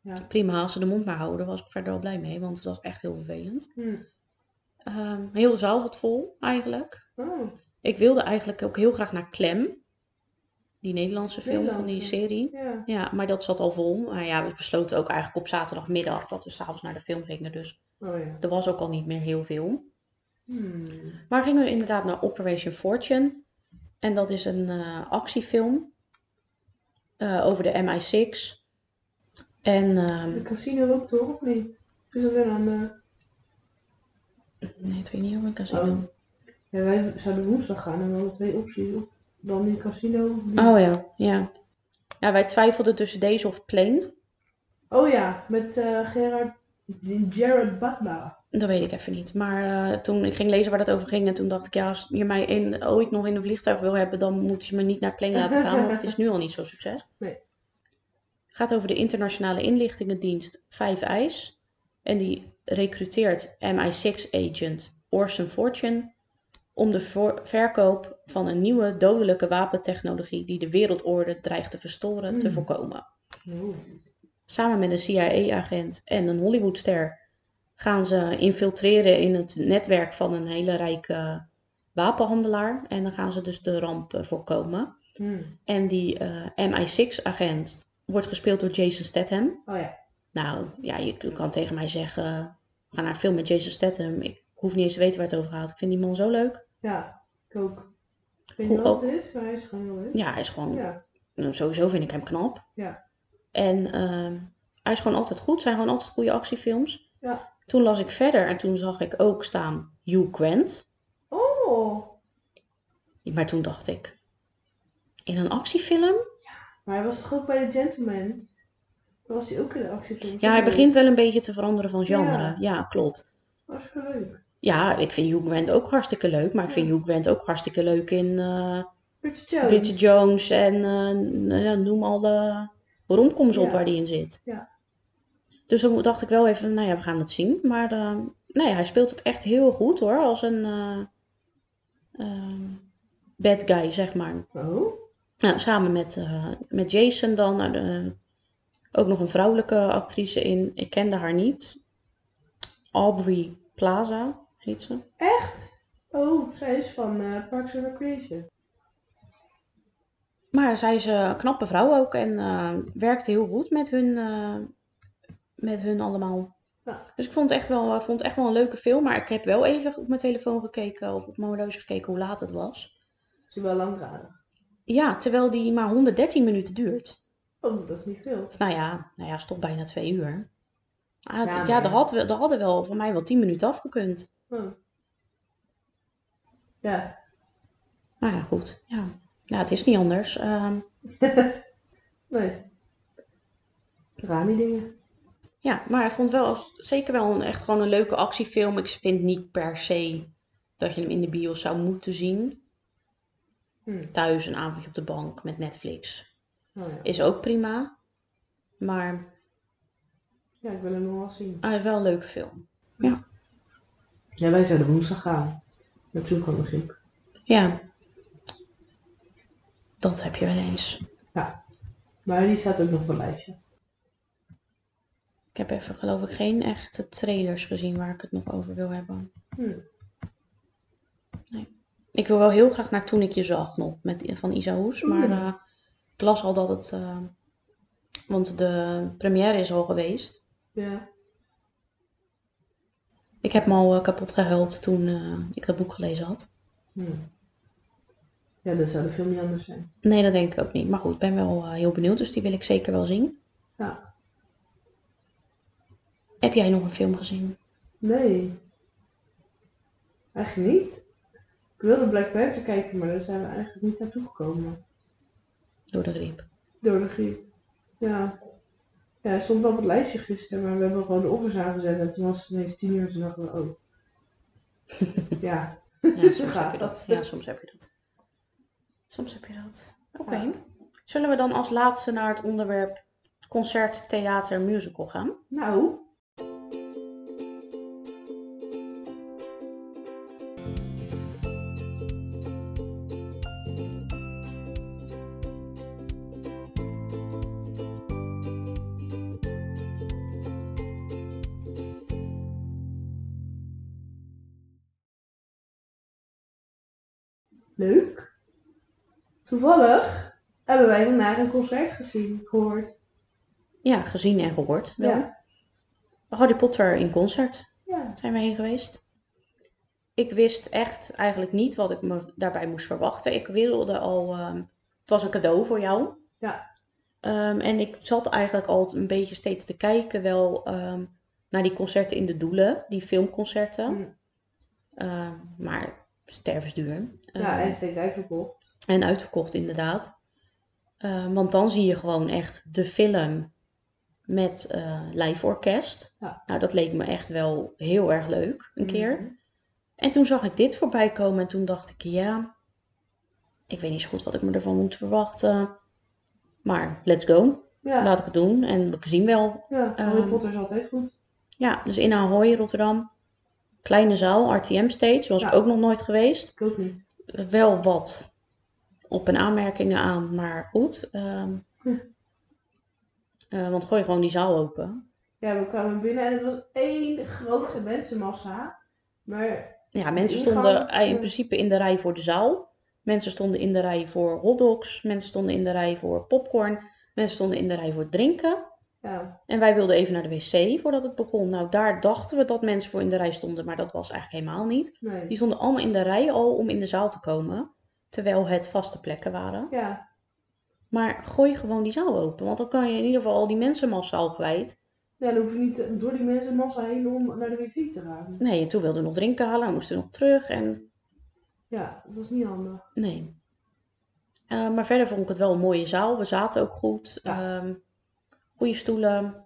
Ja. prima. Als ze de mond maar houden, was ik verder al blij mee. Want het was echt heel vervelend. Hmm. Ehm, heel de zaal zat vol, eigenlijk. Oh. Ik wilde eigenlijk ook heel graag naar Clem. Die Nederlandse film van die serie. Ja. Ja, maar dat zat al vol. Maar ja, we besloten ook eigenlijk op zaterdagmiddag dat we s'avonds naar de film gingen. Dus Oh ja. er was ook al niet meer heel veel. Hmm. Maar gingen we inderdaad naar Operation Fortune. En dat is een eh, actiefilm eh, over de MI6. En ehm, De casino ook toch, of niet? Is dat weer aan de... nee, het weet niet over een casino. Oh. Ja, wij zouden woensdag gaan en we hadden twee opties. Of dan die casino. Die... Oh ja, ja. Ja, wij twijfelden tussen deze of Plane. Oh ja, met eh Gerard... Jared Butler. Dat weet ik even niet. Maar eh, toen ik ging lezen waar dat over ging, en toen dacht ik, ja, als je mij in, ooit nog in een vliegtuig wil hebben, dan moet je me niet naar Plane laten gaan, want het is nu al niet zo succes. Nee. Het gaat over de internationale inlichtingendienst Vijf Eyes. En die recruteert MI6-agent Orson Fortune om de verkoop van een nieuwe dodelijke wapentechnologie die de wereldorde dreigt te verstoren, te Mm. voorkomen. Samen met een CIA-agent en een Hollywoodster gaan ze infiltreren in het netwerk van een hele rijke wapenhandelaar. En dan gaan ze dus de ramp eh, voorkomen. Hmm. En die eh, MI6-agent wordt gespeeld door Jason Statham. Oh ja. Nou, ja, je kan tegen mij zeggen, we gaan naar een film met Jason Statham. Ik hoef niet eens te weten waar het over gaat. Ik vind die man zo leuk. Ja, ik ook. Ik weet niet wat ook. het is, maar hij is gewoon heel leuk. Ja, hij is gewoon, Ja. nou, sowieso vind ik hem knap. Ja. En ehm, hij is gewoon altijd goed. Zijn gewoon altijd goede actiefilms. Ja. Toen las ik verder en toen zag ik ook staan Hugh Grant. Oh, Maar toen dacht ik, in een actiefilm? maar hij was toch ook bij The Gentleman? Was hij ook in de actiefilm. Ja, hij begint wel een beetje te veranderen van genre. Ja. Ja, klopt. Was leuk. Ja, ik vind Hugh Grant ook hartstikke leuk. Maar ik vind. Hugh Grant ook hartstikke leuk in eh Bridget Jones. Bridget Jones. En eh, nou noem al de romcoms op Ja. waar die in zit. Ja. Dus dan dacht ik wel even, nou ja, we gaan het zien. Maar eh, nee, hij speelt het echt heel goed hoor. Als een eh, ehm, bad guy, zeg maar. Oh, Nou, samen met, met Jason dan. nou, de- ook nog een vrouwelijke actrice in. Ik kende haar niet. Aubrey Plaza heet ze. echt? Oh, zij is van eh, Parks and Recreation. Maar zij is een knappe vrouw ook en eh, werkte heel goed met hun, eh, met hun allemaal. Ja. Dus ik vond, het echt wel, ik vond het echt wel een leuke film. Maar ik heb wel even op mijn telefoon gekeken of op mijn horloge gekeken hoe laat het was. Is hij wel langdradig? Ja, terwijl die maar 113 minuten duurt. Oh, dat is niet veel. Nou ja, nou ja, is toch bijna twee uur. Ah, Ja, ja, daar, had, we- daar hadden wel voor mij wel 10 minuten afgekund. Oh. Ja. Nou ja, goed. Ja, ja het is niet anders. Ehm, Nee. Rani dingen. ja, maar ik vond wel zeker wel een, echt gewoon een leuke actiefilm. Ik vind niet per se dat je hem in de bios zou moeten zien. Hm. Thuis een avondje op de bank met Netflix. Oh ja. Is ook prima. Maar ja, ik wil hem nog wel zien. hij is wel een leuke film. Ja, wij zouden woensdag gaan. Met zoek van de griep. Ja. Dat heb je wel eens. Maar die staat ook nog op een lijstje. Ik heb even, geloof ik, geen echte trailers gezien waar ik het nog over wil hebben. Hm. Ik wil wel heel graag naar Toen ik je zag nog, met, van Isa Hoes. Maar eh, ik las al dat het... eh, want de première is al geweest. Ja. Ik heb me al eh, kapot gehuild toen eh, ik dat boek gelezen had. Hm. Ja, dan zou de film niet anders zijn. Nee, dat denk ik ook niet. Maar goed, ik ben wel eh, heel benieuwd, dus die wil ik zeker wel zien. Ja. Heb jij nog een film gezien? Nee. Eigenlijk niet. Ik wilde Black Panther kijken, maar daar zijn we eigenlijk niet aan toegekomen. Door de griep. Door de griep. Ja. Ja, hij stond wel op het lijstje gisteren, maar we hebben gewoon de offers aangezet en toen was het ineens tien uur en toen dachten we, oh. ja. Ja, Zo gaat dat. Ja, soms heb je dat. Soms heb je dat. Oké. Ja. Zullen we dan als laatste naar het onderwerp concert, theater, musical gaan? Nou. Toevallig hebben wij vandaag een concert gezien, gehoord. Ja, gezien en gehoord. Wel. Ja. Harry Potter in concert Ja. zijn we heen geweest. Ik wist echt eigenlijk niet wat ik me daarbij moest verwachten. Ik wilde al, ehm, het was een cadeau voor jou. Ja. Ehm, en ik zat eigenlijk al een beetje steeds te kijken wel ehm, naar die concerten in de Doelen, die filmconcerten. Ehm, maar stervensduur. Ja, en steeds uitverkocht. En uitverkocht inderdaad. Ehm, want dan zie je gewoon echt de film met eh live orkest. Ja. Nou, dat leek me echt wel heel erg leuk een keer. Mhm. En toen zag ik dit voorbij komen en toen dacht ik, ja, ik weet niet zo goed wat ik me ervan moet verwachten. Maar let's go, Ja, laat ik het doen en we zien wel. ja. Harry Ehm, Potter is altijd goed. Ja, dus in Ahoy, Rotterdam. Kleine zaal, RTM stage, was ik ook nog nooit geweest. Ik ook niet. wel wat op- en aanmerkingen aan, maar goed. ehm, Hm. eh, want gooi gewoon die zaal open. Ja, we kwamen binnen en het was één grote mensenmassa. Maar Ja, mensen ingang, stonden in principe in de rij voor de zaal. Mensen stonden in de rij voor hotdogs. Mensen stonden in de rij voor popcorn. Mensen stonden in de rij voor drinken. ja, En wij wilden even naar de wc voordat het begon. Nou, daar dachten we dat mensen voor in de rij stonden, maar dat was eigenlijk helemaal niet. nee. Die stonden allemaal in de rij al om in de zaal te komen. Terwijl het vaste plekken waren. Ja, Maar gooi gewoon die zaal open. Want dan kan je in ieder geval al die mensen massaal kwijt. ja, dan hoef je niet door die mensenmassa heen om naar de wc te gaan. Nee, en toen wilden we nog drinken halen. Dan moesten we nog terug. En Ja, dat was niet handig. nee. Eh, maar verder vond ik het wel een mooie zaal. We zaten ook goed. Ja. Ehm, goede stoelen.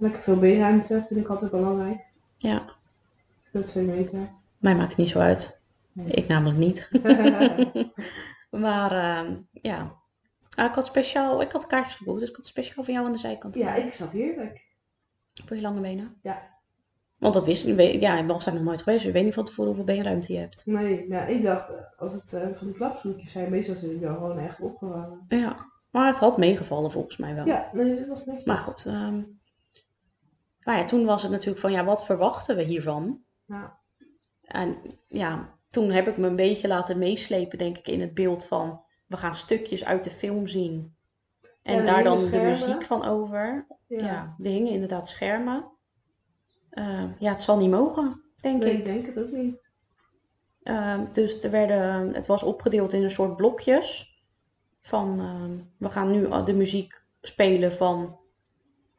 Lekker veel B-ruimte vind ik altijd belangrijk. Ja, Veel twee meter. mij maakt het niet zo uit. Nee. Ik namelijk niet. maar ehm, ja. Ah, ik had speciaal, ik had kaartjes geboekt. Dus ik had speciaal voor jou aan de zijkant. ja, ik zat heerlijk. Voor je lange benen. Ja. Want dat wist ik. Ja, ik was daar nog nooit geweest. Dus je weet niet van tevoren hoeveel beenruimte je hebt. Nee, ja, ik dacht, eh, als het eh, van die klapstoeltjes zijn, meestal zit ik dan gewoon echt opgewarmd. Ja, maar het had meegevallen volgens mij wel. Ja, nee, dat was netjes. Maar goed. maar ja, toen was het natuurlijk van, ja, wat verwachten we hiervan? Ja. En ja, toen heb ik me een beetje laten meeslepen, denk ik, in het beeld van, we gaan stukjes uit de film zien. En Ja, daar dan de muziek van over. Ja. Ja, er hingen inderdaad schermen. Eh, ja, het zal niet mogen, denk Nee, ik. ik denk het ook niet. Ehm, dus er werden, het was opgedeeld in een soort blokjes. Van ehm, we gaan nu al de muziek spelen van,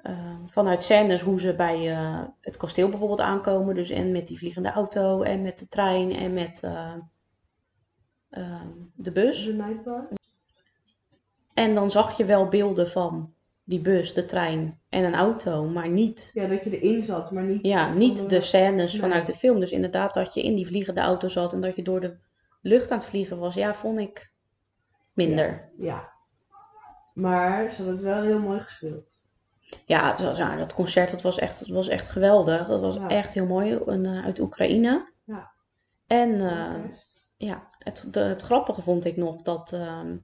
ehm, vanuit scènes hoe ze bij eh, het kasteel bijvoorbeeld aankomen. Dus en met die vliegende auto en met de trein en met eh, ehm, de bus. De. En dan zag je wel beelden van die bus, de trein en een auto, maar niet, Ja, dat je erin zat, maar niet... ja, niet de scènes Nee. vanuit de film. Dus inderdaad dat je in die vliegende auto zat en dat je door de lucht aan het vliegen was, ja, vond ik minder. Ja. Maar ze hadden het wel heel mooi gespeeld. Ja, was- dat concert dat was, echt, dat was echt geweldig. Dat was Ja. echt heel mooi. Een, eh, uit Oekraïne. Ja. En eh, ja, het, de, het grappige vond ik nog dat ehm,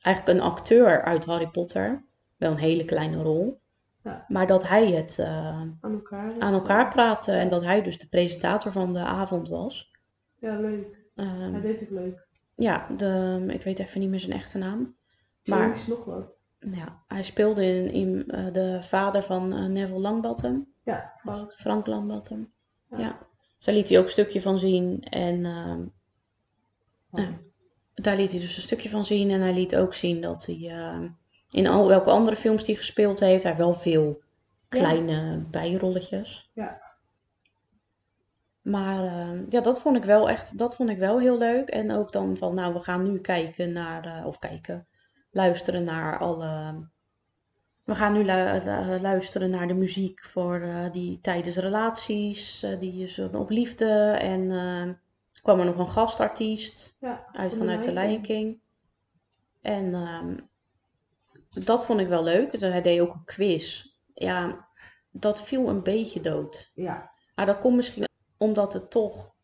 eigenlijk een acteur uit Harry Potter, wel een hele kleine rol, Ja. maar dat hij het eh, Aan elkaar. aan elkaar praatte en dat hij dus de presentator van de avond was. Ja, leuk. Ehm, Hij deed het leuk. ja, de, ik weet even niet meer zijn echte naam. Maar- nog wat. Ja, hij speelde in, in eh, de vader van eh, Neville Longbottom. Ja, Frank. Frank Longbottom. Ja. Ja. Dus daar liet hij ook een stukje van zien. En ehm, Ja. daar liet hij dus een stukje van zien. En hij liet ook zien dat hij in al, welke andere films die hij gespeeld heeft, hij wel veel kleine bijrolletjes. Ja. Maar ja, dat vond ik wel echt, dat vond ik wel heel leuk. En ook dan van, nou, we gaan nu kijken naar, eh, of kijken, luisteren naar alle. We gaan nu lu- lu- luisteren naar de muziek voor eh, die tijdens relaties, eh, die is op op liefde. En eh, kwam er nog een gastartiest Ja, uit vanuit de Lion Lion King. En ehm, dat vond ik wel leuk. Dus hij deed ook een quiz. Ja, dat viel een beetje dood. Ja, Maar dat komt misschien omdat het toch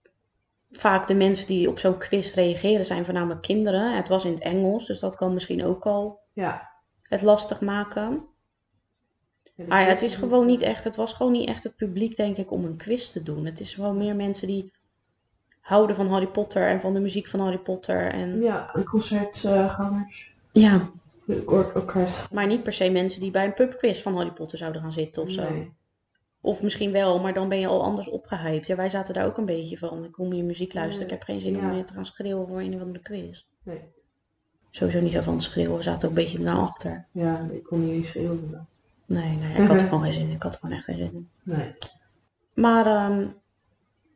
vaak de mensen die op zo'n quiz reageren zijn voornamelijk kinderen. Het was in het Engels, dus dat kan misschien ook al ja. het lastig maken. Ja, Maar ja, het is gewoon niet echt, het was gewoon niet echt het publiek denk ik om een quiz te doen. Het is gewoon meer mensen die houden van Harry Potter en van de muziek van Harry Potter. En Ja, concertgangers. ja, Or orkest. maar niet per se mensen die bij een pubquiz van Harry Potter zouden gaan zitten of zo. Of misschien wel, maar dan ben je al anders opgehyped. Ja, wij zaten daar ook een beetje van. Ik wil meer muziek luisteren. Ik heb geen zin om meer te gaan schreeuwen voor een of andere quiz. Nee. Sowieso niet zo van het schreeuwen. We zaten ook een beetje naar achter. Ja, ik kon niet eens schreeuwen. Nee, nee, ik had er gewoon geen zin in. Ik had er gewoon echt geen zin in. Nee. Maar ehm,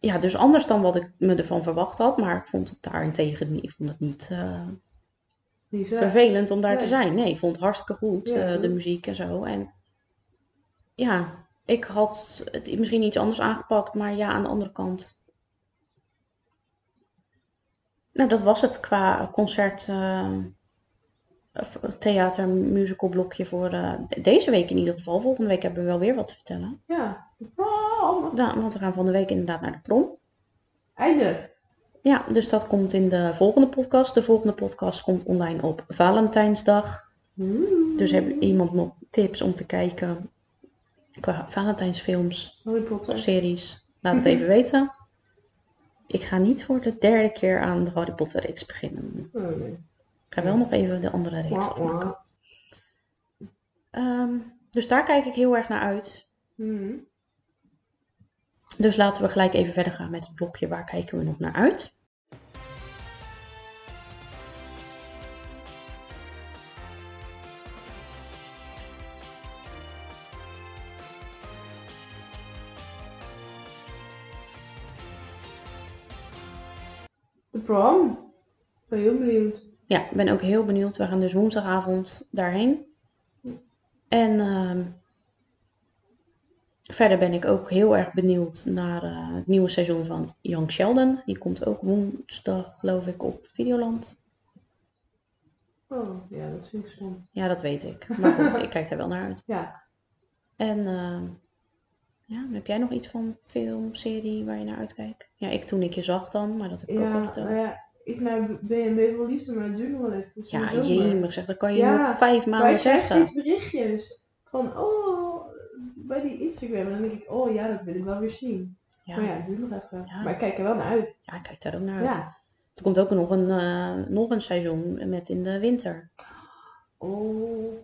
ja, dus anders dan wat ik me ervan verwacht had. Maar ik vond het daarentegen niet, ik vond het niet eh, vervelend om daar te zijn. Nee, ik vond het hartstikke goed, Ja, eh, de muziek en zo. En ja, ik had het misschien iets anders aangepakt, maar ja, aan de andere kant. Nou, dat was het qua concert, eh, theater, musical blokje voor eh, deze week in ieder geval. Volgende week hebben we wel weer wat te vertellen. Ja. Oh, Ja, want we gaan van de week inderdaad naar de prom. einde. Ja, dus dat komt in de volgende podcast. De volgende podcast komt online op Valentijnsdag. Dus heb iemand nog tips om te kijken qua Valentijnsfilms Harry of Potter. series? Laat het even weten. Ik ga niet voor de derde keer aan de Harry Potter reeks beginnen. Oh, nee. Ik ga wel nog even de andere reeks afmaken. Ehm, dus daar kijk ik heel erg naar uit. Hmm. Dus laten we gelijk even verder gaan met het blokje. Waar kijken we nog naar uit? Prom. Ik ben heel benieuwd. Ja, ik ben ook heel benieuwd. We gaan dus woensdagavond daarheen. En ehm, verder ben ik ook heel erg benieuwd naar eh, het nieuwe seizoen van Young Sheldon. Die komt ook woensdag, geloof ik, op Videoland. Oh, ja, dat vind ik stom. Ja, dat weet ik. Maar goed, ik kijk daar wel naar uit. Ja. En ehm, ja, heb jij nog iets van film, serie waar je naar uitkijkt? Ja, ik toen ik je zag dan, maar dat heb ik ook al Ja, verteld. ja, ik naar B&B voor liefde, maar het duurt nog wel even. Ja, jemig zeg, dat kan je Ja, nog vijf Maar maanden ik zeggen. steeds berichtjes van, oh, bij die Instagram. En dan denk ik, oh ja, dat wil ik wel weer zien. Ja, Maar ja, het duurt nog even. Ja. Maar ik kijk er wel naar uit. ja, ik kijk daar ook naar uit. Ja. Er komt ook nog een, eh, nog een seizoen met in de winter. Oh,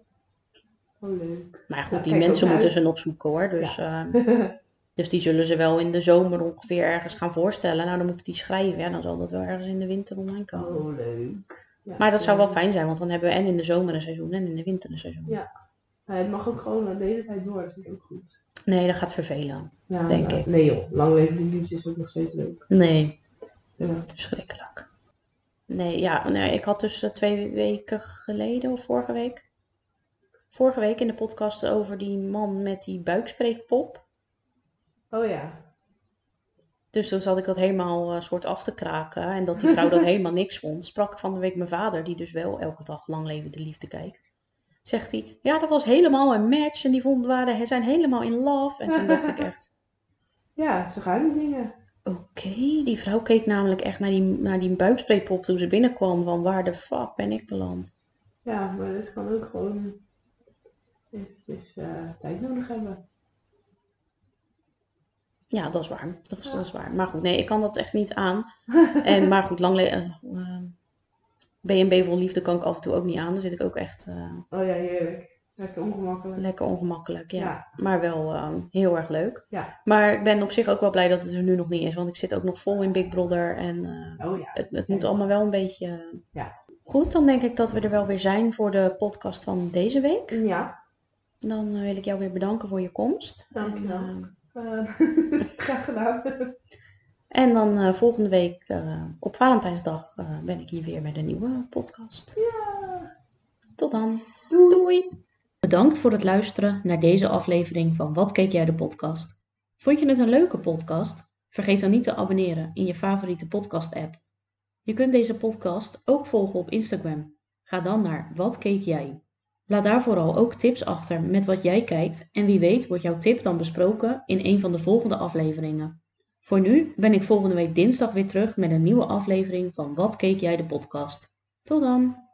oh leuk. Maar goed, Ja, die mensen moeten uit. ze nog zoeken hoor. Dus eh, Dus die zullen ze wel in de zomer ongeveer ergens gaan voorstellen. Nou, dan moeten die schrijven. Ja, dan zal dat wel ergens in de winter online komen. Oh, leuk. Ja, Maar dat zou wel fijn zijn, want dan hebben we en in de zomer een seizoen en in de winter een seizoen. Ja. Ja, het mag ook gewoon de hele tijd door, dat vind ik ook goed. Nee, dat gaat vervelen. Ja, Denk nou, ik. Nee joh, lang leven liefde is ook nog steeds leuk. Nee, Ja. verschrikkelijk. Nee, ja, nee, ik had dus eh, twee weken geleden of vorige week. Vorige week in de podcast over die man met die buikspreekpop. Oh ja. Dus toen zat ik dat helemaal eh, soort af te kraken. En dat die vrouw dat helemaal niks vond. Sprak van de week mijn vader, die dus wel elke dag Lang Leven de Liefde kijkt. Zegt hij, ja, dat was helemaal een match. En die vonden, waren, zijn helemaal in love. En toen dacht ik echt, Ja, zo gaan die dingen. oké. Die vrouw keek namelijk echt naar die, naar die buikspreekpop toen ze binnenkwam. Van waar de fuck ben ik beland? Ja, maar het kan ook gewoon eventjes eh, tijd nodig hebben. Ja, dat is waar. Dat is, dat is waar. Maar goed, nee, ik kan dat echt niet aan. En, maar goed, lang le- eh, eh, B&B vol liefde kan ik af en toe ook niet aan. Dan zit ik ook echt Oh ja, heerlijk. Lekker ongemakkelijk. lekker ongemakkelijk. Ja. Ja. Maar wel eh, heel erg leuk. Ja. Maar ik ben op zich ook wel blij dat het er nu nog niet is. Want ik zit ook nog vol in Big Brother. En Oh ja. het, het moet allemaal wel een beetje... Ja. Goed, dan denk ik dat we er wel weer zijn voor de podcast van deze week. Ja, Dan eh, wil ik jou weer bedanken voor je komst. Dankjewel. En, eh, eh, graag gedaan. En dan eh, volgende week eh, op Valentijnsdag eh, ben ik hier weer met een nieuwe podcast. Ja. Tot dan. Doei. Doei. Bedankt voor het luisteren naar deze aflevering van Wat keek jij de podcast? Vond je het een leuke podcast? Vergeet dan niet te abonneren in je favoriete podcast app. Je kunt deze podcast ook volgen op Instagram. Ga dan naar Wat keek jij? Laat daar vooral ook tips achter met wat jij kijkt en wie weet wordt jouw tip dan besproken in een van de volgende afleveringen. Voor nu ben ik volgende week dinsdag weer terug met een nieuwe aflevering van Wat keek jij de podcast. Tot dan!